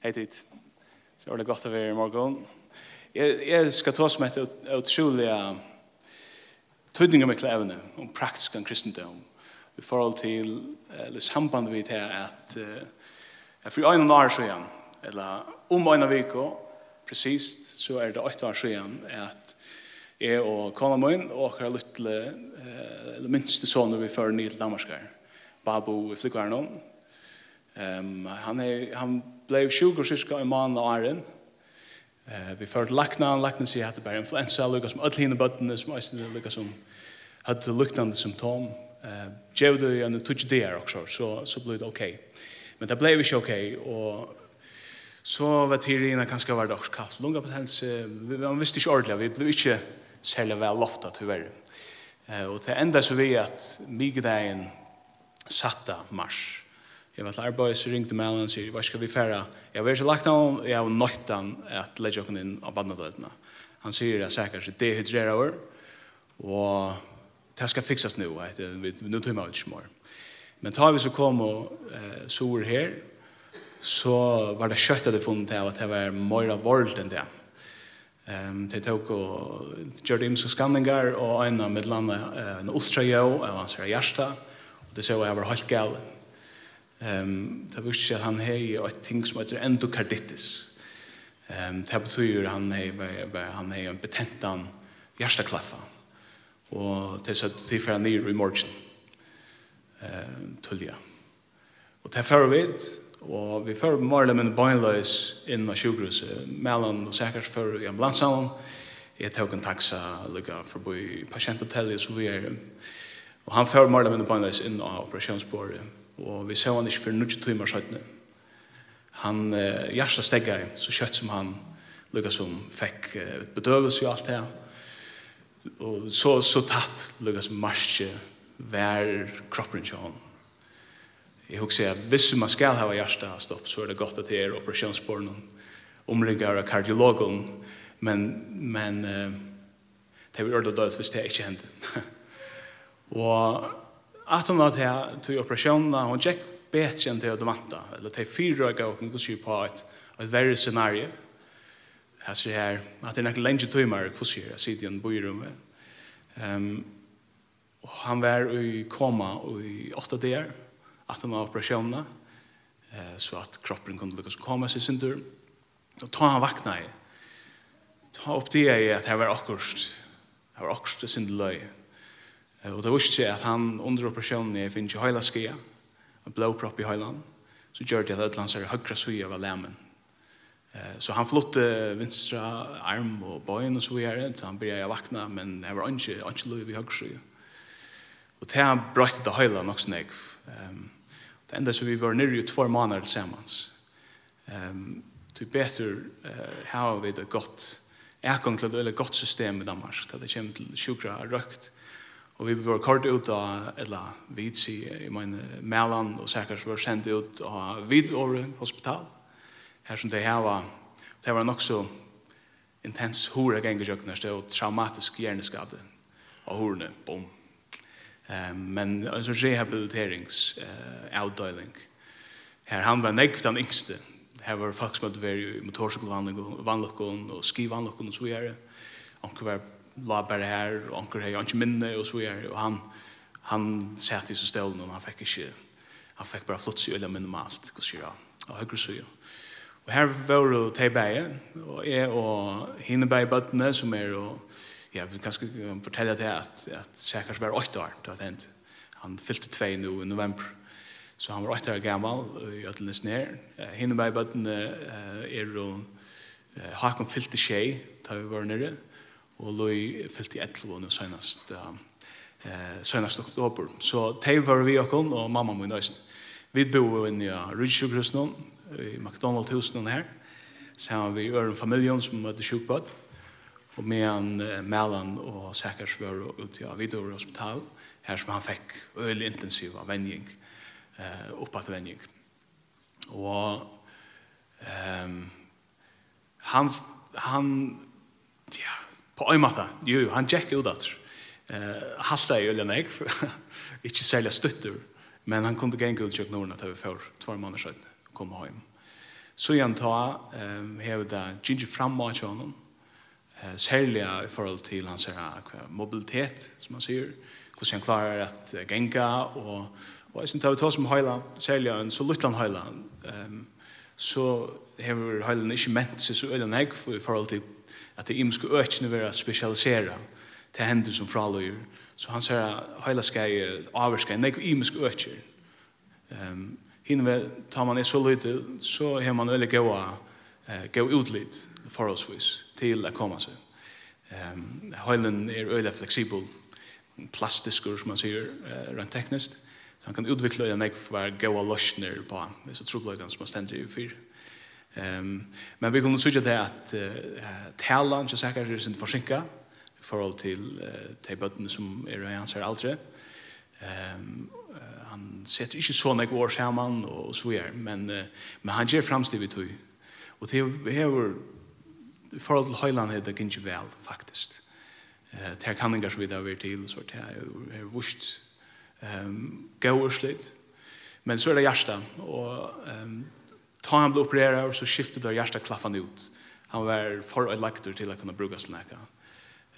Hei tid. Så er det godt å være i morgen. Jeg, jeg skal ta som et utrolig tøydninger med klevene om praktisk om kristendom i forhold til, eller samband vi til at uh, for en år siden, eller om en viko, presist, så er det 8 år siden at jeg og kona min og akkurat lytle, eller minste sånne vi fører nye til Danmarskar, Babu i Flikvarnon. Um, han, er, han blei sjukur syska i mannen og æren. Eh, vi førte lakna, lakna sier at det bare influensa, lukka som öll hinne bøttene, som æsne, lukka som hadde luktande symptom. Eh, Gjevde jo en tutsi der også, så, så blei det ok. Men det blei ikke ok, og så var tyrina kanskje var det også kallt. Lunga potens, man visste ikke ordentlig, vi blei ikke særlig vel lofta, tyverre. Eh, og det enda så vi at mygdagen satta mars, Jeg var til arbeid, så ringte meg og sier, hva skal vi fære? Jeg var ikke lagt av, jeg var nøytan at legge oss inn av badnadøytene. Han sier at sikkert så dehydrerer over, og det skal fikses nå, vi nå tar vi ikke mer. Men tar vi så kom og eh, sår her, så var det kjøtt at det funnet til at det var mer av vold enn det. Ehm det tog och gjorde imsa skanninger, og en av landa en ultrajøv, og han sier hjertet, og det såg jeg var helt galt. Ehm det visst sig han hej och ett ting som heter endokarditis. Ehm det betyder han hej han hej en betentan hjärtaklaffa. Och det så det för ner i remorgen. Ehm tulja. Och det för vid och vi för Marlem and Boilers in i sjukhuset mellan och säkert för i ambulansen. Jag tog en taxa lukka förbi patienthotellet så vi är. Och han för Marlem and Boilers in operationsbordet og vi ser han ikke for noen timer skjøttene. Han eh, hjertet stegget så kjøtt som han lukket som fikk eh, bedøvelse og alt det. Og så, så tatt lukket som marsje hver kroppen til han. Jeg husker at hvis man skal ha hjertet stopp, så er det godt at det er operasjonsborgen omringer av kardiologen, men, men eh, det er jo ordet dødt hvis det ikke hender. og At hun var til operasjonen, hun gikk bedre enn til å vante, Eller til fire fyra gav hon gos på et, et verre scenario. Her sier her, at det er nekken lenge tøymer hva sier jeg sitter i en bøyrommet. Um, og han var i koma i åtta der, at han var operasjonen, uh, så at kroppen kunne lukkes koma seg sin tur. Og ta han vakna i, ta opp det i at her var akkurat, her var akkurat sin løy. Og det visste seg at han under operasjonen i finnes i høyla skia, en blåpropp i høylan, så gjør det at Ødlands er høyre suja var lemmen. Så han flotte vinstra arm og bøyen og så videre, så han begynte å vakna, men jeg var ikke, ikke lov i høyre suja. Og det han brøyte til høyla nok snakk. Det enda så vi var nyrre i två måneder tillsammans. Det er bedre her har vi det godt. Jeg kan klare det godt system i Danmark, det kommer til sjukra røkt, Og vi var kort ut av, eller vi i min melan og sikkert var sendt ut av Vidåre hospital. Her som det her var, det var nok så intens hore ganger jøkken her og traumatisk hjerneskade av horene, bom. Um, men en sånn rehabiliteringsavdøyling. her han var negvt den yngste. Her var folk som hadde vært i motorsykkelvannlokken og skivannlokken og så gjerne. Anker var la bare her, og anker her, ikke minne, og så er og han, han satt i så stålen, og han fikk ikke, han fikk bare flott seg øyne alt, hva sier han, og høyre seg. Og her var det tilbæge, og jeg og henne beie bøttene, som er, og ja, vi kan fortelle det at, at Sækars var 8 år, det hadde hendt. Han fylte 2 nå i november. Så han var åtte år gammel, i Øtlenes nær. Henne beie bøttene er og Hakon fylte tjei, da vi var nere og løy fyllt i 11 nu senast eh, senast oktober. Så teg var vi okkon og mamma min nøyst. Vi bo inn i Rydsjukhusen i McDonald-husen her så har vi øren familjen som møtte sjukbad og med en Melan og Sækersvør ut til Avidor Hospital her som han fikk øyelig intensiv av vending eh, oppatt vending og um, han han ja, på en måte, jo, han tjekker ut at. Uh, Halte i øyne jeg, ikke særlig støtter, men han kunne gjenge ut kjøkken ordene til vi får två måneder siden, og komme hjem. Så igjen ta, um, hever det Gigi fram av kjønnen, uh, særlig i forhold til hans her, mobilitet, som han sier, hvordan han klarer at uh, gjenge, og, og jeg synes det er to som høyla, særlig en så luttland høyla, um, så hever høyla ikke ment seg så øljen jeg, for i forhold til at det imske økene vera specialisera til hendur som fraløyer. Så han sier heila skei avvarskei, nek imske økjer. Um, hinne ved, tar man er så lite, så har man veldig gåa, uh, ut litt forholdsvis til å komme seg. Um, Høylen er veldig fleksibel, plastiskur som man sier, uh, rent teknisk. Så han kan utvikle en nek for gåa løsner på, hvis det er troblegan som man stender i fyrt. Ehm men vi kunde säga det att talen så sikkert er sin försinka i förhåll till de bøttene som är i hans äldre. Ehm han sätter ikke så nek år sammen och så vidare men men han ger fremstiv i tog. Och det er i forhold til høyland er det ikke väl faktiskt. Eh det kan inga så vidare til, så det är vurst ehm gå urslit. Men så är det hjärta och ehm Ta han ble opereret, og så skiftet det hjertet klaffan ut. Han var forøylektor til å kunne bruke snakka.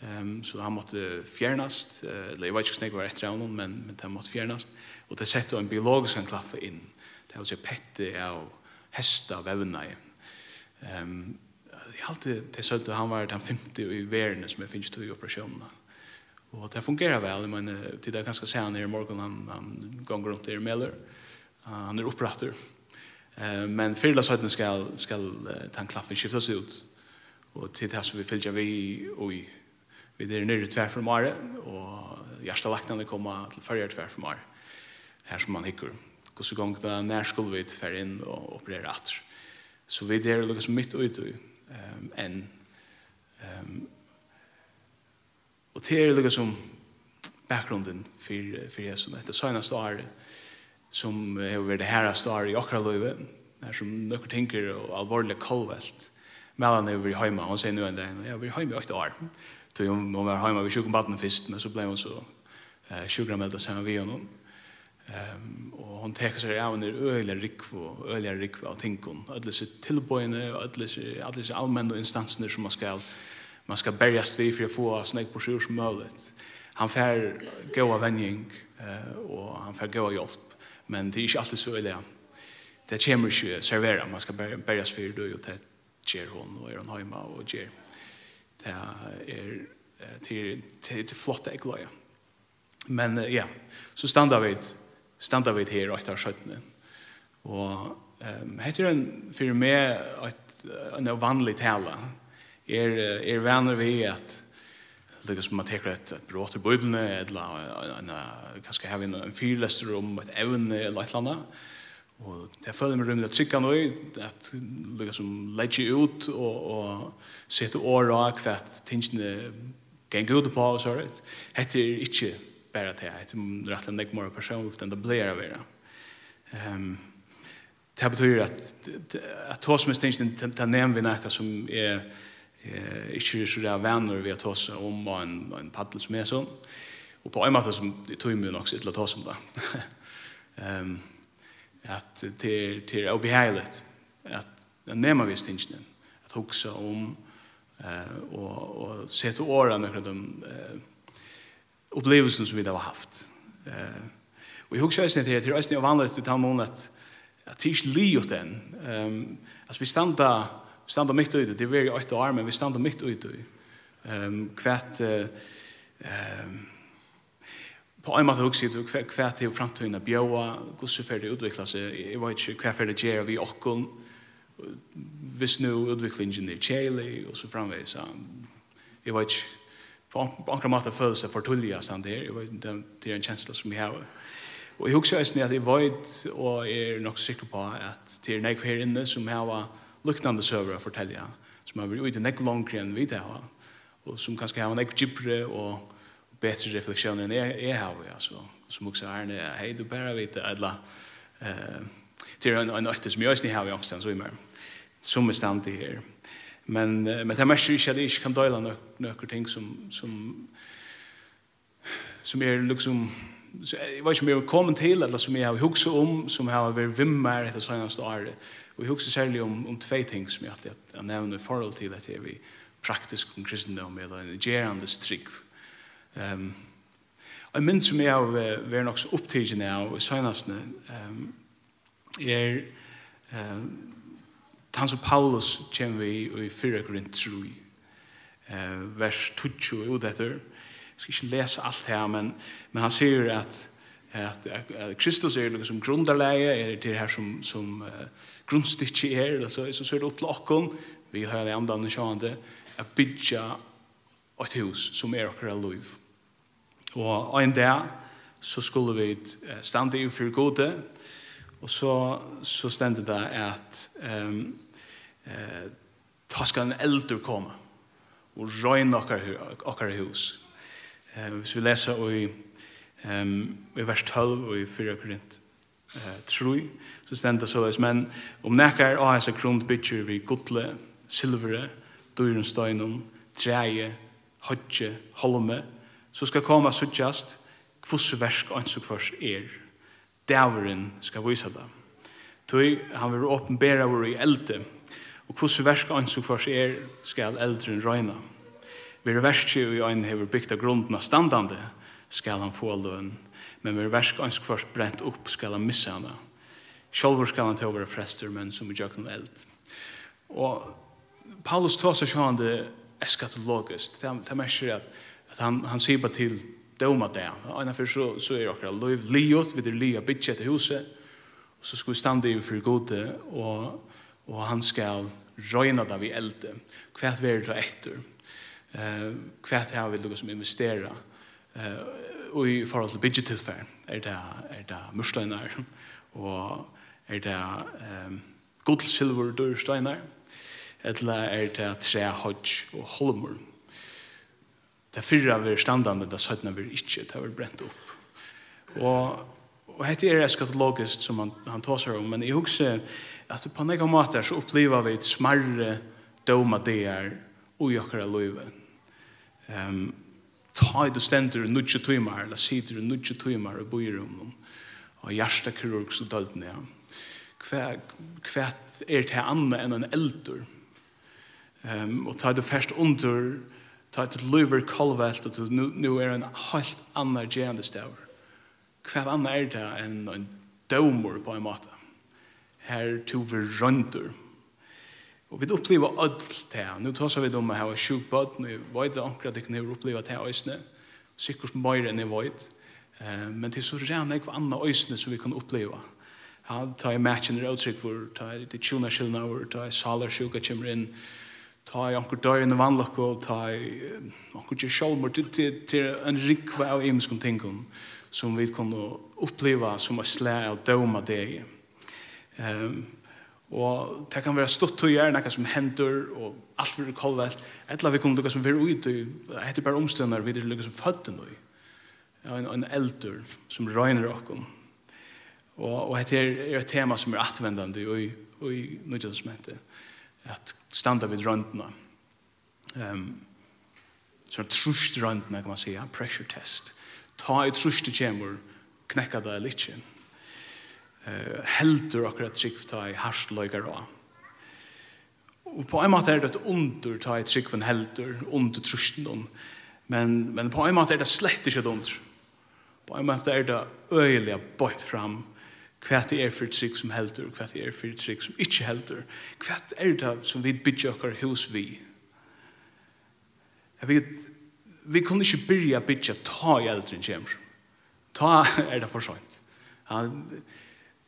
Um, så han måtte fjernast, eller jeg vet ikke hvordan var etter av noen, men, men han måtte fjernast. Og det sette en biologisk en klaffe inn. Det var ikke pette av hesta vevna i. Um, jeg alltid det søtt han var den femte i verden som jeg finnes til i operasjonene. Og det fungerer vel, men til det er ganske se han her i morgen, han, han ganger rundt i Meller. Uh, han er oppratter. Eh men förla så skal, ska ska ta klaffen skiftas ut. Och till det som vi följer vi i vi är nere tvär från Mare och Gärsta Lacknande komma till färja tvär från Mare. Här som man hickar. Hur så gång där när skulle vi tvär in och operera att. Så vi där lukas mitt ut ehm en ehm och det är lukas som bakgrunden för för Jesus. Det senaste året som har vært herre star i akkurat løyve, er som nøkker tenker og alvorlig kolvelt. Mellan er vi heima, hun sier nu en dag, ja, vi er hjemme i åtte år. Så hun var heima, vi sjuk om baden først, men så ble hun så eh, sjukrammelda sammen vi honom. Um, og hun teker seg av under øyelig rikv og øyelig rikv av tinkon. Alle disse tilbøyene, alle disse allmenne instansene som man skal, man skal berjast vi for å få snakk på sjur som mulig. Han fær gåa vending, og han fær gåa hjelp men det er ikke alltid så i det. Kommer ikke servera, man skal berges for det, og det gjør hun, og er hun hjemme, og gjør. Det er til, til, til flotte jeg. Men ja, så standa vi, standa vi her og etter skjøttene. Og um, heter en for meg et, en vanlig tale. Er, er venner vi at lukka som man teker et brått i bøyblene, eller en, kanskje heve en fyrlester om et evne eller et eller annet. Og det føler meg rymlig at trykka nå, at lukka som legger ut og, og sitte åra hva tingene geng ut på og så rett. Hette er ikke bare til, hette er rett og slett mer personligt enn det blir av det. Um, det betyr at, at tås med tingene, det nevner vi nekka som er eh ikkje så der venner vi har tatt om en en paddel som er sånn. Og på en måte som det tog meg nok sitt å ta om det. Ehm at til til å beheilet at den nemmer vi stingen at hugsa om eh og og sette åra nokre de eh opplevelsen som vi har haft. Eh og jeg hugsa seg til til resten av vanligt til ta månad at tisch ut den. Ehm as vi standa Vi standa mitt ut det er veri 8 år, men vi standa mitt ute. Um, kvært, um, på en måte også sier du hva til fremtiden er bjøa, hvordan fer det utvikla seg, jeg vet ikke hva fer det gjør vi okkon, hvis nå utviklingen er kjelig, og så framveis, jeg vet ikke, på akkurat måte følelse fortulja stand her, det er en kjensla som jeg har. Og jeg husker også at jeg vet, og jeg er nok sikker på at det er nek her inne som jeg har luknande søver å fortelle, som har vært ute nek langere enn vi det har, og som kanskje har nekk gypere og betre refleksjoner enn jeg, jeg har, altså, som også er en hei, du bare vet, eller eh, til en, en øtte som jeg også har i angsten, så er mer, som er stand i her. Men, men det er mest ikke at jeg ikke kan døyla noen ting som, som, som er liksom, så, jeg vet ikke om jeg har kommet til, eller som jeg har hukset om, som har vært vimmer etter sånn ståret, Og jeg husker særlig om, om tve ting som jeg alltid har nevnt i forhold til at jeg er praktisk om kristendom eller en gerande trygg. Um, og en mynd som jeg har vært nok så opptidgjende av i søgnastene um, er um, han som Paulus kommer vi i 4 grunn 3 uh, vers 20 og etter. jeg skal ikke lese alt her men, men han sier at at, at, at Kristus er noe som grunderleie er det her som, som uh, grunnstikki er, eller så, så ser det opp til okken, vi har en andan sjående, at bygja et hus som er akkurat lov. Og en dag så skulle vi stande i for gode, og så, så stendte det at um, eh, ta skal en eldur komme og røyne okkar hus. Eh, hvis vi leser i, um, i vers 12 og i 4 Korint, eh, true så stendur så as men om nekkar og as a grund bytjer vi gutle silvere, dyrunstøynum, treie, hotje holme, så skal koma suttjast kvoss versk ans og kvars er. Dæveren skal vise det. Tøy, han vil åpenbæra vår i elde, og kvoss versk og og kvars er skal eldren røyna. Vi er verskje og i øynene hever bygda grunden av standande, skal han få løn men vi versk ønsk først brent opp skal han missa henne. Sjolvor skal han til å være frester, men som er jøkken eld. Og Paulus tar seg sånn det eskatologisk. Det er merker at, at han, han sier bare til døma det. Og for så, så er akkurat liv liot, vi er lia bytje etter huset, og så skal vi stande i for gode, og, og han skal røyna det vi elde. Hva er det etter? Hva er det vi lukkar som investerer? Hva og i forhold til budgettilfær, er det, er det mursteinar, og er det um, godsilver dørsteinar, eller er det trehødj og holmer. Det fyrre vi standande, det søttene vi ikke, det var brent opp. Og, og dette er eskatologisk som han, han tar seg om, men jeg husker at på nega måter så opplever vi et smarre døma det er ui i okkara løyve. Um, ta i du stendur nudje tøymar, eller sider nudje tøymar i bøyrum, og hjertekirurg så dødne, ja. Hva, hva er det anna enn en eldur? Um, og ta i du først under, ta i du løyver kolvelt, og nu, nu er en helt anna gjerne stavr. Hva anna er det enn en dømur på en måte? Her tog vi røndur, Og vi opplever alt det. Nå tar vi om å ha sjuk bad, og jeg vet at akkurat ikke når opplever det øyne, sikkert mer enn jeg vet. Men det er så rene ikke andre øyne som vi kan oppleve. Ja, ta i matchen er utsikt hvor, ta i det tjona skyldene hvor, ta i saler sjuka kommer inn, ta i anker døy og vannlokk, og ta i anker til sjålmord til en rikva av imenskene ting som vi kan oppleve som er slæ og døma det. Um, Og det kan være stått tøyer, noe som hender, og alt blir kolvelt. Etla vi kunne lukke som være ute det heter bare omstønder, vi er lukke som fødte noe. Ja, En, en eldur som røyner okkom. Og, og dette er et tema som er atvendende i, i, i heter, At standa vid røyndene. Um, sånn trusht røyndene, kan man säga, pressure test. Ta i trusht i kjemur, knekka det litt kjent eh, heldur akkurat trygg ta i harsløygar av. Og på en måte er det et under ta i tryggven heldur, under trusjenden, men, men på en måte er det slett ikke et under. På en måte er det øyelig bøyt fram hva det er for trygg som heldur, hva det er for trygg som ikke heldur, hva er det som vi bygger okkar hos vi. Jeg vet, vi kunne ikke byrja bygja ta i eldren kjemur. Ta er det for sånt. Ja,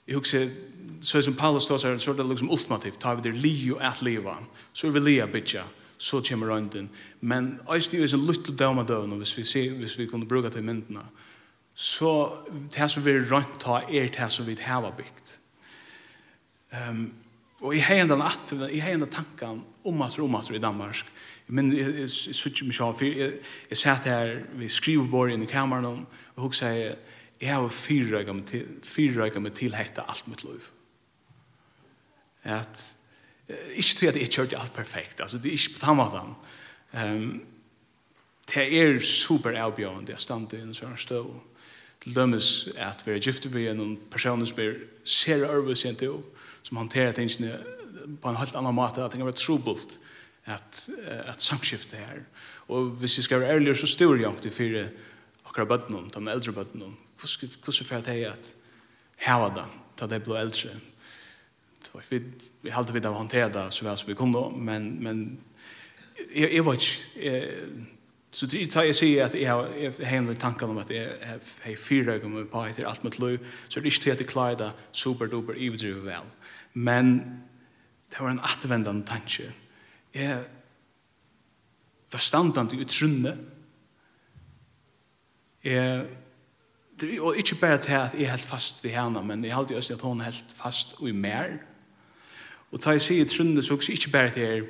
Jeg husker, så som Paulus står, så er det liksom ultimativt, tar vi det li og et liva, så er vi li a bitja, så kommer røynden. Men eisen er en lytte av døvn, hvis vi, ser, hvis vi kunne bruka til myndene, så det som vi røynt ta er det som vi har bygd. Um, og i heiendan at, jeg har en tanken om at om at i Danmark, men jeg jeg, jeg, jeg, jeg, for jeg, jeg satt her ved skriveborgen i kameran, og hun sier, jeg har fyrrøyga meg til hette alt mitt liv. At, ikke til at jeg kjørte alt perfekt, altså det er ikke på den måten. Um, det er super avbjørende, jeg stand i en sånn støv. Til dømes at vi er gifte vi er noen personer som er ser arbeid sent jo, som hanterer tingene på en helt annan måte, at det kan være trobult at, at samskiftet her. Og hvis jeg skal være ærlig, så styrer jeg ikke til fire akkurat bøttene, de eldre bøttene, hvordan får jeg at heva det, da det blir eldre. Vi, vi halte vi av å håndtere det så vel som vi kunne, men, men jeg, jeg var ikke, så det tar jeg sier at jeg har en tanke om at jeg har fire øyne med på etter alt mitt liv, så det er ikke til at jeg klarer det super-duper i ivedrivet vel. Men det var en atvendan tanke. Jeg var standant i utrunne. Jeg og ikke bare til at jeg er helt fast ved henne, men jeg halte også at hun er helt fast og i mer. Og da jeg sier trunne, så er ikke bare til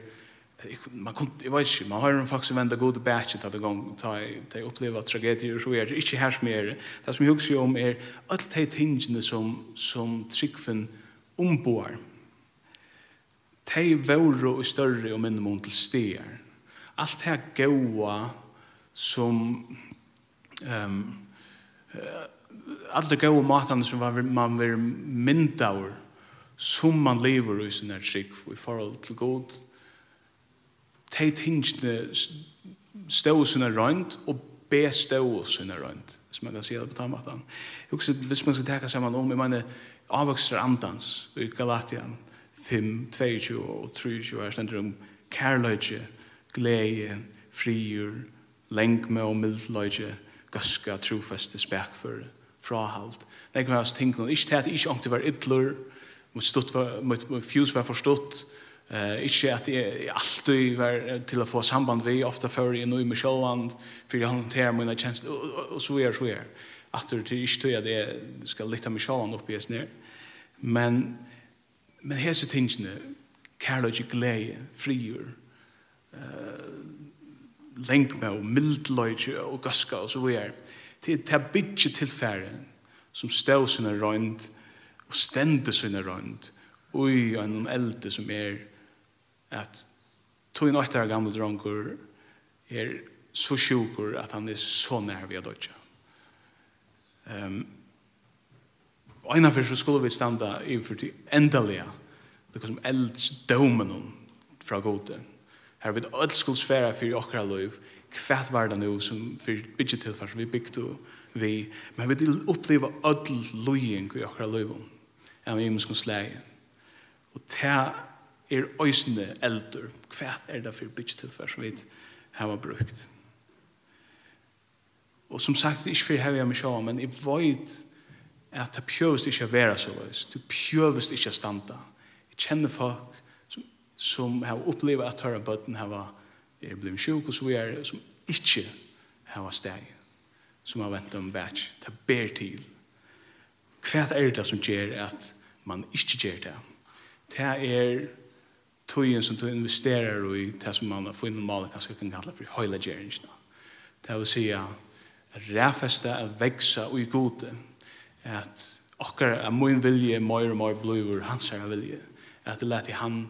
man kunne, jeg vet ikke, man har en faktisk venda gode bætje til det gang, da jeg opplever tragedier, så er det ikke her som er det. Som jeg husker om er alt de tingene som, som tryggfen omboar. De vore og større og minne mot til steder. Alt det gaua som um, alla gode matan som var man var myndaur som man lever i sin trygg i forhold til god de tingene stå sinne rønt og be stå sinne rønt som man kan si det på tammatan hvis man skal tenke saman om jeg mener avvokser andans i Galatian 5, 22 og 23 her stender om kærløyge glede, frier lengme og mildløyge gøska, trofeste, spekføre, frahalt. Det er hans ting, ikke til at ikke ångte var ytler, mot stått, mot, mot fjus var forstått, Eh uh, inte att jeg alltid var til å få samband vi ofte før jeg nå i nu med showan för jag hanterar mina og, og så är så er. At det er ikke til at jeg skal lytte med showan opp i snär. Men men hese tingene, tänkte glede, frigjør, uh, lengt med og mildløyge og gaska og så videre. Det er bidje tilfære som stå sinne røynd og stende sinne røynd og i en elde som er at tog en åttere gamle dronker er så sjukur at han er så nær vi har dødja. Um, og innanfor så skulle vi standa i for til endalega det som elds dømen fra gode. Her vi vid öll skuldsfæra fyrir okkara liv, kvært var det nu som fyrir byggje tilfær som vi byggde vi, men vi vil oppleva öll lujing i okkara liv enn vi imenskons slæge. Og ta er øysne eldur, kvært er det fyrir byggje tilfær som vi har brukt. Og som sagt, ikke fyrir av meg sjá, men jeg vet at det pjøvest ikke å være så løs, det pjøvest ikke å standa. Jeg kjenner folk som har opplevd at høyre bøtten har er blivit sjuk og så er som ikke har steg som har ventet om bæts det ber til. Hva er det som gjør at man ikke gjør det det er tøyen som du investerer i det som man får inn malen kanskje kan kalle for høyla gjøringsna det vil si at ræfeste er veksa og i gode at okkar er min vilje mer og mer blivur hans er vilje at det leti han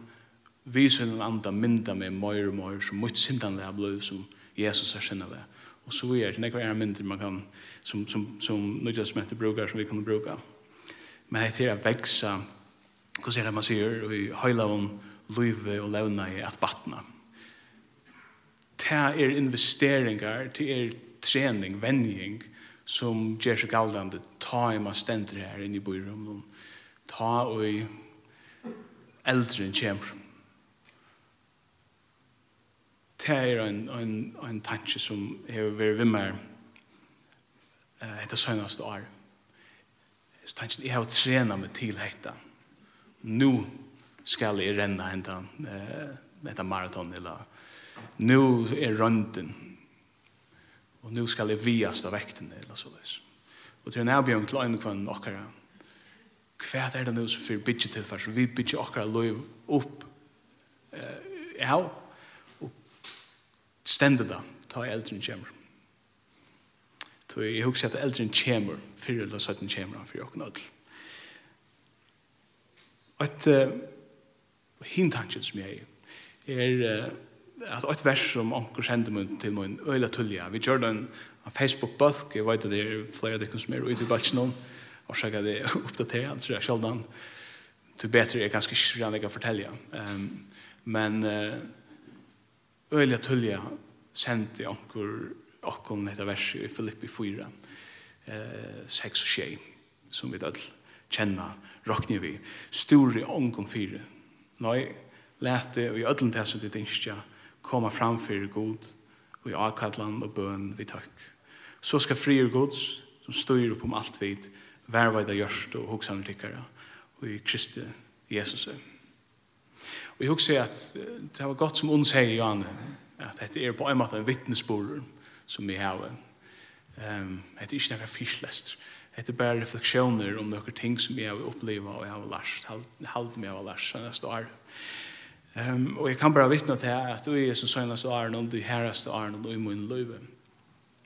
viser en anda mynda med mer og mer, som mot sindan det er blod som Jesus er sinna det. Og så er det nekvar en myndir man kan som, som, som nødgjødsmette brukar som vi kan bruka. Men det er veksa hva er det man sier i høylavun luive og levna i at batna. Det er investeringar, det er trening, vending som gjør seg galdande ta i man stender her inne i byrummet ta og i eldren kjemmer det er en, en, en tanke som har vært ved meg uh, etter søgneste år. Så tanken, jeg har trenet meg til dette. Nå skal jeg renne hente uh, etter maraton, eller nå er rønden, og nå skal jeg viast av vekten, eller så løs. Og til en avbjørn til øyne kvann okkara, hva er det nå som fyrir bygget tilfell, som vi bygger okkara løy opp uh, av, stendet da, ta eldren kommer. Så jeg husker at eldren kommer, fyrir eller søtten kommer han for åkken ødel. Og et uh, hintansjen som jeg er, uh, at et vers som anker sender meg til min øyla tullja. Vi gjør den av Facebook-balk, jeg vet at det er flere av dere som er ute i balken om, og så er det oppdateret, så jeg sjaldan. Det er bedre jeg ganske ikke jeg kan fortelle. Um, men uh, øyelig tullia sendi onkur okkon etter verset i Filippi 4, eh, 6 og 6, som vi da kjenner, råkner vi, store ongon 4. Nei, lete og i ödlen til som ditt innskja, koma framfyr god, og i akadlan og bøn vi takk. Så skal frier gods, som styr opp om alt vid, verva gjørst og hoksan tikkara, og i Kristi Jesus. Og jeg husker at det var godt som hun sier, Johan, at dette er på en måte en vittnesbord som vi har. Um, dette er ikke noe fyrtlest. Dette er bare refleksjoner om noen ting som vi har opplevd og jeg har lært, halvt meg har lært seneste står Um, og jeg kan bare vittne til at du er som sønnes og er noen, du er herreste åren, og du er min løyve.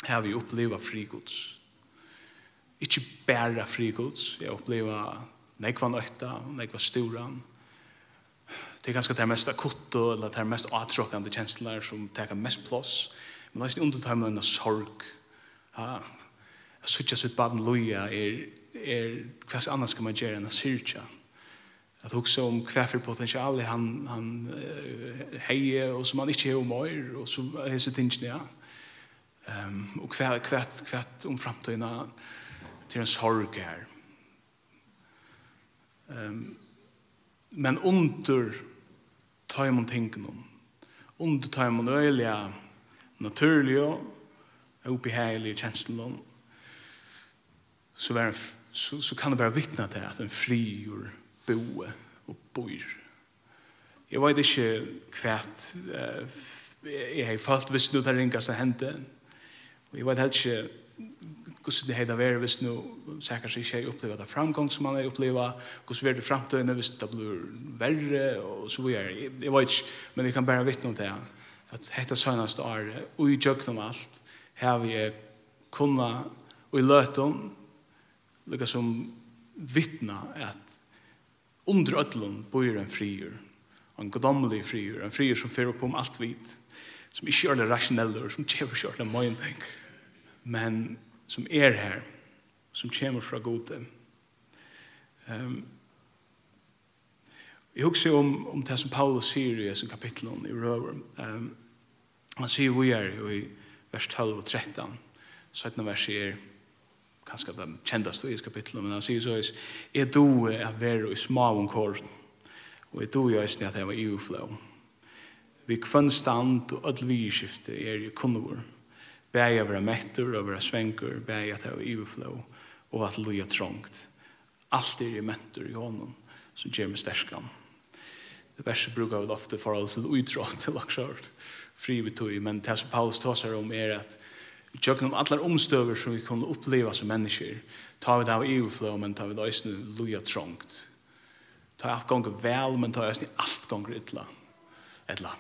Her har vi opplevd frigods. Ikke bare frigods, jeg har opplevd nekva nøyta, nekva storan, Det er ganska det mest akutte, eller det mest atråkande kjensler som tar mest plats. Men det er inte tar en sorg. Ja. jeg synes ikke at baden loja är är vad annars kan man gjøre enn å syrtja. At också om kvarför potential han han heje och som man inte är mer och så er det inte ja. Ehm och hva, kvart kvart om framtiden till en sorg her. Ehm men under tøymon tenken om. under tajmon öliga naturliga obehagliga känslor så, var, så, så kan det være vittne til at en frigjør boe og boir. Jeg vet ikke hva uh, jeg har falt hvis nu det ringer som hendte og jeg vet heller ikke hvordan det heter være hvis nå sikkert ikke jeg opplever det framgang som man har opplevd, hvordan det er det fremtøyene hvis det blir verre, og så videre. Jeg, jeg vet ikke, men jeg kan bare vittne om det, at dette sønneste er, og i jøkken om alt, her vi kunnet, og i løten, lukka som vittna at under ødlun bor en frier, en godomlig frier, en frier som fyrir opp om alt vit, som ikke er det rasjonelle, som kjever ikke er det mening. Men som er her, som kommer fra gode. Um, jeg husker om, om det som Paulus sier i sin kapittel i Røver. Um, han sier vi er i vers 12 og 13. 17 vers er kanskje det kjendaste i kapitlet, men han sier så er jeg du er være i små omkår, og jeg du i øyne at jeg var i uflå. Vi kvann stand og ødel vidskifte er i kunnevård. Bæg å være mettur, å være svenkur, bæg at hava overflow, og at loja trångt. Alt er i mentor i honom, som gjør meg sterskan. Det verset brukar vel ofte forhold til utråd til laksart. fri vi tog, men det som Paulus tar tåsar om er at vi tjøkken om alle omstøver som vi kunne oppleva som mennesker, Ta vi det av overflow, men ta vi det også loja trångt. Ta alt gonger vel, men ta også alt gonger ytla. Etla.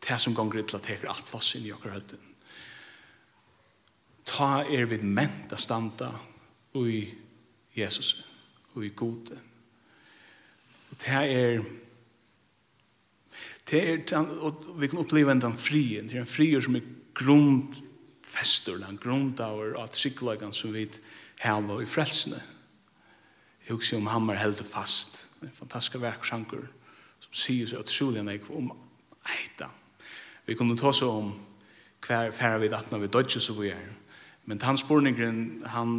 Det som gonger ytla teker alt plass inn i okker høtten ta er vid ment a standa ui Jesus ui gode og det er det er og vi kan oppleva en den frien det er en frier som er grundfester den grundauer av trygglagan som vi hava i frelsene jeg husker om han var held fast. En fantastisk verksanker som sier seg utrolig nek om eita vi kunne ta så om hver færre vi vattna vi dodge så vi er Men han spurningen, han,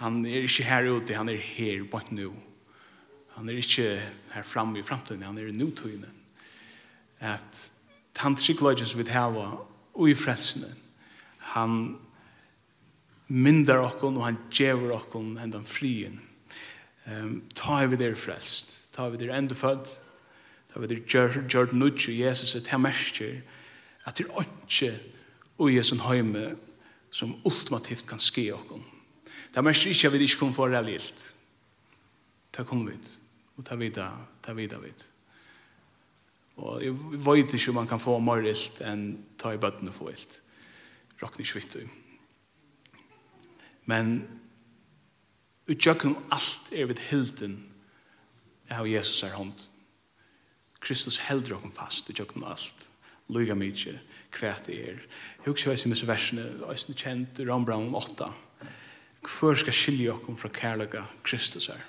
han er ikke her ute, han er her på nå. Han er ikke her framme i fremtiden, han er i nutøyene. At han trygglagen som vi har og i frelsene, han myndar okkon og han djever okkon hendan frien. Um, ta vi der frelst, ta vi der endefødd, ta vi der gjør, gjør og Jesus, er til mestjer, at det er ikke og i sin som ultimativt kan ske okkom. Det merker ikke at vi ikke kommer for reellt. Det kommer vi, og det videre, det videre vi. Og jeg vet ikke om man kan få mer ilt enn ta i bøtten og få ilt. Råkne ikke vitt. Men utjøkken alt er vidt hilden av Jesus er hånd. Kristus heldur okkom fast utjøkken alt. Luga mykje, kvæt er. Jeg husker også i disse versene, også kjent Rambram 8. Hvor skal skilje oss fra kærlige Kristus her?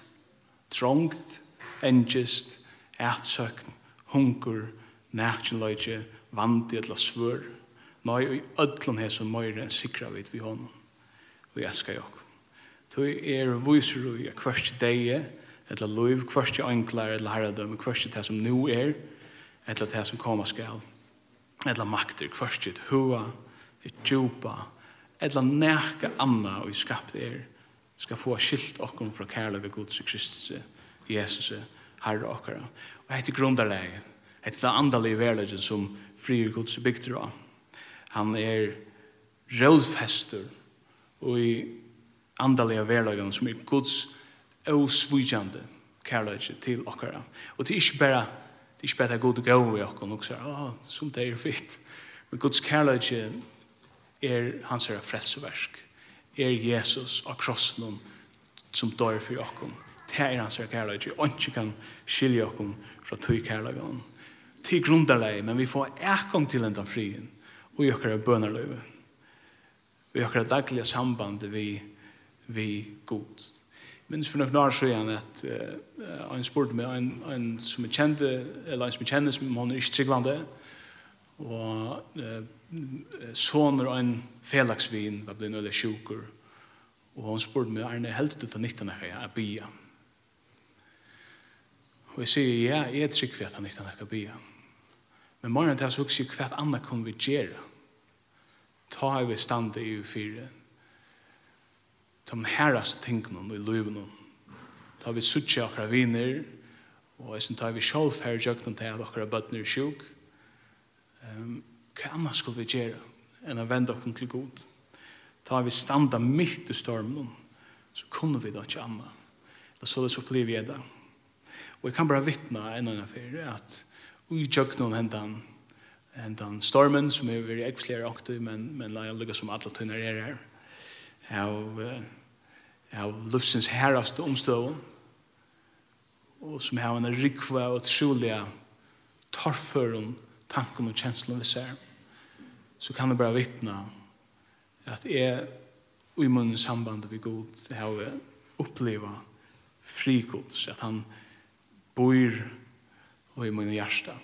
Trångt, engest, ætsøkn, hunker, nætjenløyge, vant i et svør. Nei, og i ødlom her som møyre enn sikra vidt vi hånden. Og jeg elsker jokk. Tøy er viser du i kvørst deie, eller lov, kvørst enklar, eller herredøm, kvørst det som nu er, eller det som koma skal eller makter, kvart sitt hua, et djupa, eller neka anna og i skapt er, skal få skilt okkur fra kærløve Guds og Kristus, Jesus, Herre okkara. Og heter grundarleie, heter det andalige verleggen som frier Guds bygter av. Han er rådfester og i andalige verleggen som er Guds avsvujande kærløyge til okkara. Og det er ikke bare Det er ikke bare god og gav i okken, og sier, er, ah, som det er fitt. Men Guds kærlighet er hans her frelseversk. Er Jesus av krossen som dør for okken. Det er hans her kærlighet. Og ikke kan skilje okken fra tog kærlighet. Til grunderlei, men vi får ekkom til enda frien. Og i okker bønerløyve. Vi okker daglige samband vi, vi god minns for noen år siden at uh, han spurte meg, en, en som jeg kjente, eller en som jeg kjente, som han er ikke tryggvande, og uh, soner og en felagsvin var blitt nødvendig sjukker, og hon spurte meg, Arne, helt til til nyttene her, jeg bia. Og jeg sier, ja, jeg er trygg for at han ikke kan bia. Men morgenen til jeg så sier, hva annet kunne vi gjøre? Ta i vi stande i fire, de herreste tingene i løyvene. Da vi suttje akkurat viner, og jeg synes vi selv her i jøkken til at akkurat bøttene er sjuk. Um, hva annet skulle vi gjøre enn å vende oss til god? Da vi standa midt i stormen, så kunne vi da ikke annet. Da så det så pliv vi da. Og jeg kan bare vittne en annen affære at i jøkken hentan hentan stormen som er veldig ekflere aktiv, men, men la jeg lykke som alle tunner er her av, av luftsens herraste omstøven, og som har en rikva og trolige torføren tanken og kjenslen vi ser, så kan det bare vittne at jeg i munnen samband vi god har oppleva frikods, at han bor og i munnen hjärsta.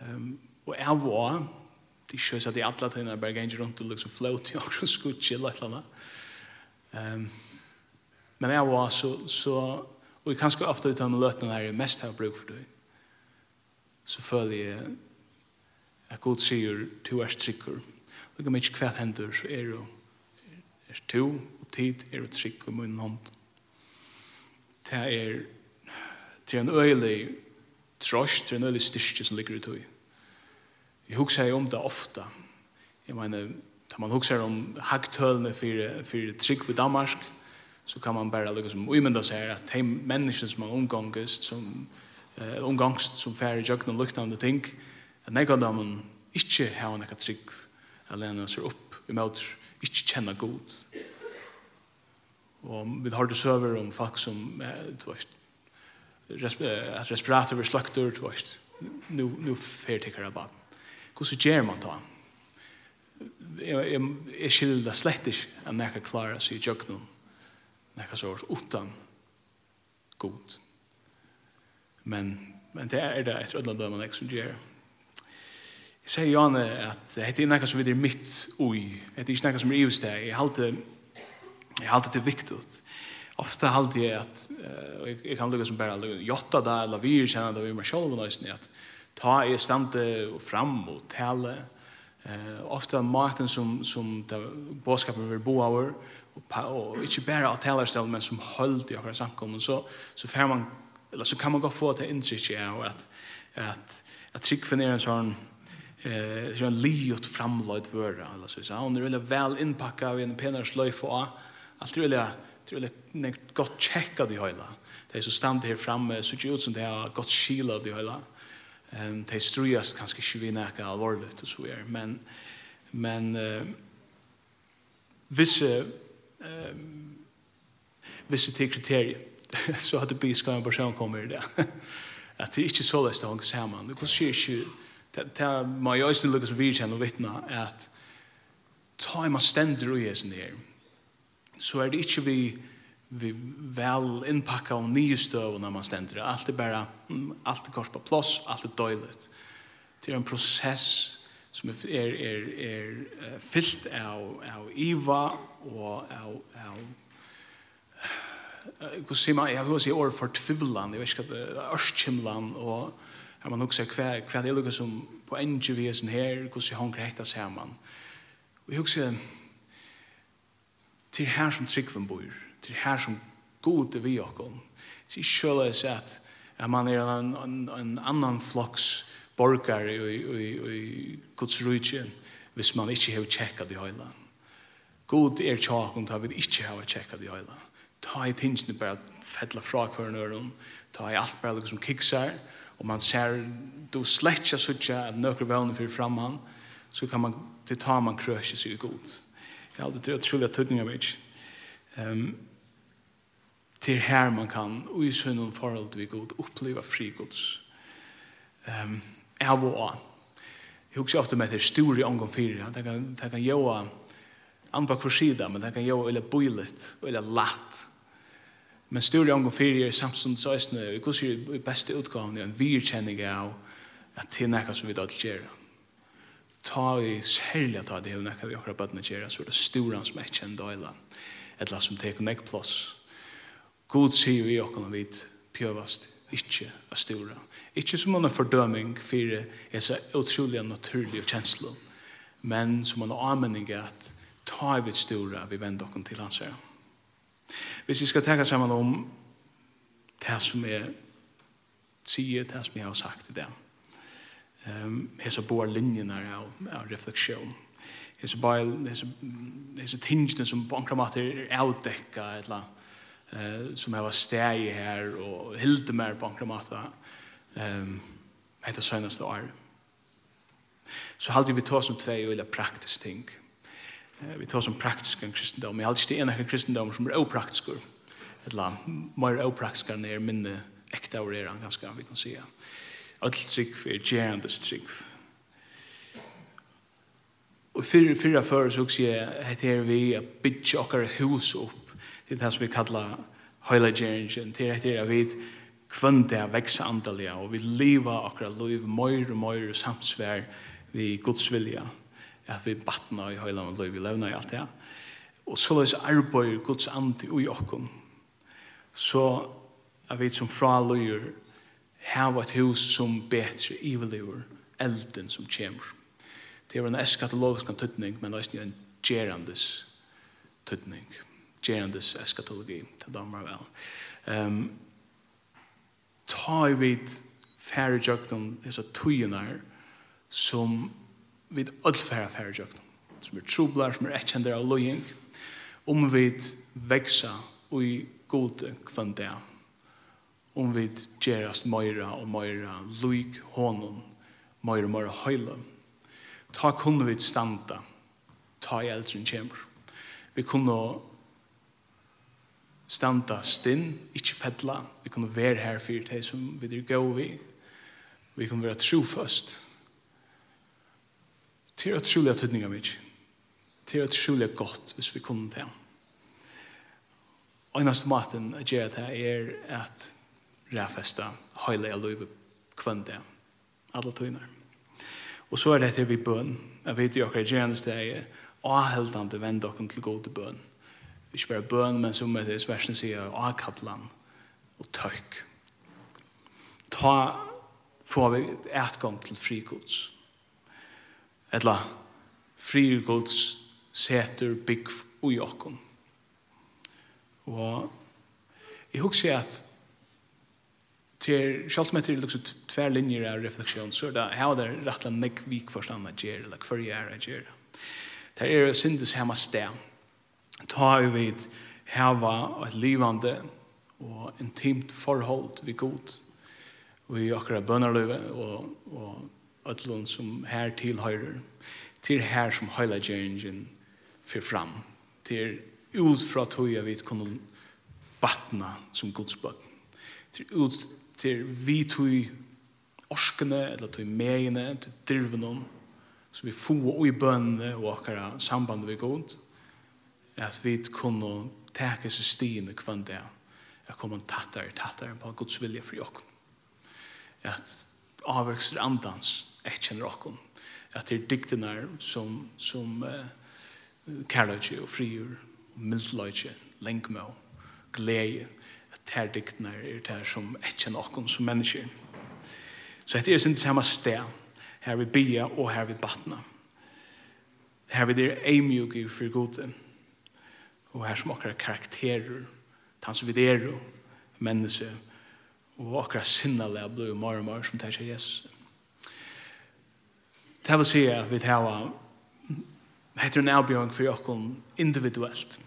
Um, og jeg var det är at så att i alla tiden bara ganger runt och liksom float jag också skulle chilla lite grann. Ehm men jeg var så så og jeg och jag kanske ofta utan lötna här mest har bruk for det. Så føler jeg at god sier to er trycker. Vi kan mycket kvätt händer så er det er to og tid er det trygg og munnen hånd. Det er til en øyelig trosk, til en øyelig styrke som ligger i tog. Jeg husker om det ofte. Jeg mener, da man husker om hagtølene for, for trygg ved Danmark, så kan man bare liksom umynda seg at de menneskene som man omgangest, som uh, omgangst som færre jøkken og luktande ting, at nek av dem ikke har en trygg eller alene ser opp i møter, ikke kjenne god. Og vi har det søver om folk som, eh, du vet, at respirator blir slakter, du vet, nu, nu fer tikkere baden. Hvordan gjør man da? Jeg, jeg, jeg skiljer det slett ikke at jeg kan klare seg i jøkken når jeg sår uten god. Men, men det er det et rødla dømen jeg som gjør. Jeg sier Janne at det er noe som er mitt ui. Det er ikke noe som er i hos. Jeg halte, jeg halte det viktig. Ofta halte jeg at, uh, jeg, jeg kan lukke som bare jotta det, eller vi kjenner det, vi er selv, at ta i stande fram og tale. Eh, ofte maten som, som båskapen vil bo over, og, og ikke bare av talerstall, men som holdt i akkurat samkommet, så, så, får man, eller, så kan man godt få til innsikt ja, og at, at, at tryggfen er en sånn eh så en liot framlagt vara eller så så hon er väl vel inpackad i en pennar sløyf og alt er jag tror jag gott checka det hela det är så stand her framme så ut som det har gott skila det hela Ehm det strujas kanske ju vi näka allvarligt och så är men men eh vissa ehm vissa till kriterier så att det blir ska en person kommer i det. Att det inte så lätt hang samman. Det kanske ju det det man ju också lukar så vi känner vittna att ta man ständer och är sen. Så är det inte vi vi väl inpacka och nystövna när man ständer. Allt är bara allt är kors på plats, allt är dåligt. Det är en process som är är är, är fyllt av av Eva och av av hur ser man jag hur ser år för tvivlan jag vet inte örskimlan och har man också kvar kvar det som på NGVsen här hur ser hon rätta man. och jag husar till här som tryggven bor Det er her som god er vi okkom. Så jeg kjøler seg at at man er en, en, en annan flokks borgare i, i, i Guds rujtje hvis man ikke har tjekka i høyla. God er tjakken til at vi ikke har tjekka i høyla. Ta i tingene bare fedla fra hver nøren, ta i alt bare liksom kiksar, og man ser, du slett ikke suttja at nøkker vevne fyrir framman, så kan man, det tar man krøsje seg i god. Jeg har aldri det er utrolig at tøtninga mig. Um, til her man kan og i sønnen forhold til god oppleve fri gods um, av og an. Jeg husker ofte med det store omgang fire. Det kan, det kan gjøre andre hver sida men det kan gjøre eller bøylet eller latt. Men store omgang fire er samtidig så er det vi kan si er beste utgaven en virkjenning av at det er noe som vi da til gjøre? Ta i særlig ta det er noe vi har bøttene gjøre så er det store som er kjent eller som tek nekk plass. God sier vi okken og vidt pjøvast, ikke av stora. Ikke som en fordøming for disse utrolig naturlige kjensler, men som en anmenning at ta i vidt stora vi vender okken til hans herre. Hvis vi skal tenke sammen om det som er sier, det som jeg har sagt i det, um, hese bor linjene av, av refleksjon, hese, hese tingene som på en måte er avdekket, eller eh, som har steg här och hilde mer på enkla måte eh, etter år. Så hade vi ta som två eller praktiskt ting. Eh, vi tar som praktisk en kristendom. Jag hade inte en ene kristendom som är opraktisk. Eller. Mer opraktisk än är minne äkta och er ganska vi kan säga. Allt trick för gjerandes trygg. Och fyrir för för så fyrir heter vi fyrir fyrir fyrir fyrir fyrir Det er det som vi kallar høylegjeringen. Det er etter at vi kvønte av veksa andalega og vi liva akkurat liv møyre og møyre samsvær vi Guds vilja. At vi batna i høyla og liv, vi levna i alt det. Og så løs arbeid Guds andi ui okkom, Så er vi som fra løyer hava et hus som betre iveliver elden som kjemur. Det er en eskatologisk tøtning, men det er en gerandes tøtning. Tøtning gerandes eskatologi, til damer vel. Um, ta i vid færre jøkten, disse tøyene som vid ødelfæra færre jøkten, som er troblar, som er etkjender av løying, om vi veksa og i gode kvendea, om vid gerast møyra og møyra, løyk hånden, møyra og møyra høyla. Ta kunne vi standa, ta i eldren kjemmer. Vi kunne standa stinn, ikkje fedla. Vi kunne være her for det som vi er gå vi. Vi kunne være trofast. Det er utrolig at tydning av mig. Det er utrolig godt hvis vi kunne det. Og eneste maten jeg gjør det er at ræfesta høyla jeg løyve kvendt det. Alle tøyner. Og så er det til vi bøn. Jeg vet jo akkurat gjerne steg er avheldende vende dere til gode bøn. Bøn ikke bare bøn, men som det versen sier, avkattlan og tøkk. Ta, får vi etgang til frikods. Etla, frikods seter bygg ui okkon. Og jeg husker at til sjálft med til liksom tver linjer av refleksjon så er det her da how the rattlan vik forstand av ger eller hver er ger. Det er syndes hjemme stem ta i vid hava et livande og intimt forhold vi god og vi akkurat bønnerløyve og, og ødlån som her tilhøyrer til her som høyla gjerningen fyr fram. Til ut fra tøya vi kunne batna som godsbøtt til ut til vi tog orskene eller tøy megene til dirvenom så vi få og i bønne og akkurat samband vi god at vi kunne teke seg stiene kvann det at komme tattere, tattere på Guds vilje for jokken. At avvekster andans jeg kjenner okken at det er diktene som, som uh, kærløyge og frigjør og mildløyge, lengmå glede. At det er diktene er det som jeg kjenner okken som mennesker så dette er sin samme sted. Her vi bia og her vi batna. Her vi er i for goden og her som akkurat karakterer, han som vi er og menneske, og okkara sinnalega blod og mar og mar som tar seg Jesus. Det vil si at vi tar heter en avbjørn for okkon individuelt.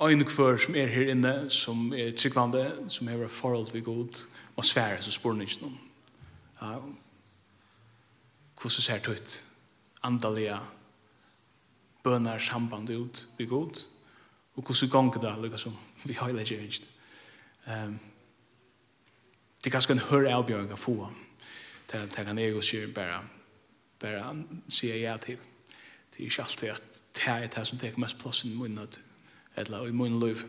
Ein kvar som er her inne, som er tryggvande, som er forhold vi god, og svære, så spør ikke noen. Ja, hvordan ser det ut? Andalige bønner samband ut vi god, og hvordan ganger det, lukka som vi har ikke ikke. Um, det er ganske en hør avbjørn å få, til at han er og sier bare, bare han sier ja til. Det er ikke alltid at det er det som tar mest plass i munnet, eller i munnet liv.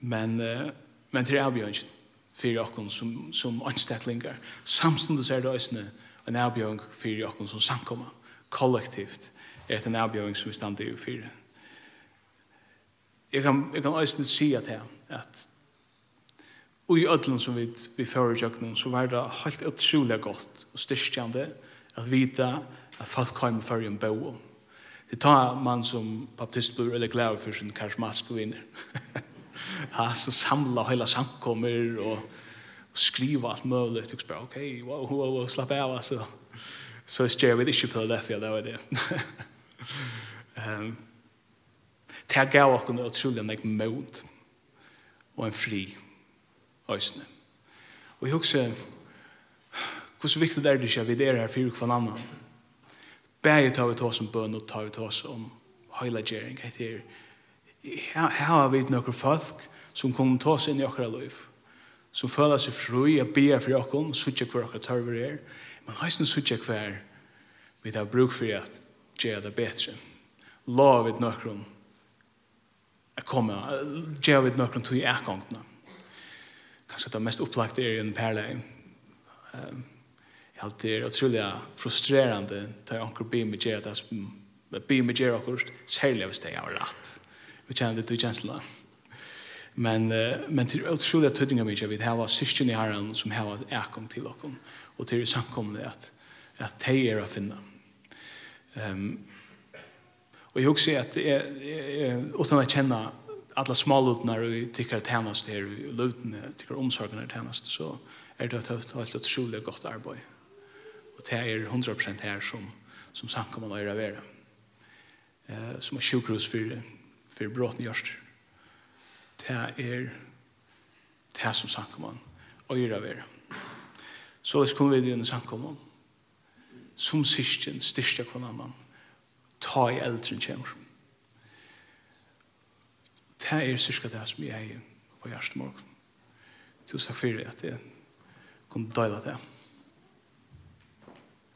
Men, uh, men det er avbjørg for okkon som, som anstetlinger. Samståndet ser det også en avbjørn for okkon som samkommer kollektivt er en avbjørn som vi stander i fyrir jeg kan, jeg kan også si at her, at i ødelen som vi, vi fører i jøkkenen, så var det helt utrolig godt og styrkjende at vite at folk kom før en bo. Det tar man som baptistbur eller glad for sin karismatiske vinner. ja, så samla hele samkommer og, og skriva alt mulig. Jeg spør, ok, wow, wow, wow, slapp av, altså. Så jeg skjer vi det ikke for det, for det var det. um, Det gav oss en utrolig nek mod og en fri øsne. Og jeg husker hvor så viktig det er det ikke at vi er her for hver annan. Begge tar vi til oss om bøn og tar vi til oss om høylagjering. Her har vi noen folk som kommer til oss inn i okra liv. Som føler seg fri og ber for oss, suttje hver okra tørver er. Men høysen suttje hver vi tar bruk for at gjøre det bedre. Lavet noen jeg kommer, gjør vi noen tog i ekkongene. Kanskje det mest opplagt er i en perle. Um, jeg har det er utrolig frustrerende til jeg anker blir med gjør det som blir med gjør akkurat, særlig hvis det er rett. Vi kjenner det til kjenslene. Men, uh, men til utrolig tøtninger mye, vi har syskjen i herren som har et ekkong til dere, og til samkomne at, at de er å finne. Um, Och jag också att utan att känna alla smålutnar och tycker att hennast här och lutna tycker omsorgen är hennast så är det et helt utrolig gott arbete. Och det är 100% här som som sanker man är være. Eh som är sjukhus for, för bråten gjørst. Det är det som sanker man och är. Så hvis kommer vi inn i sankomman. Som syskjen, styrste kvann annan ta i eldre kjemmer. Det er cirka det som jeg er på hjertemorgen. Tusen takk for at jeg kunne døyla det.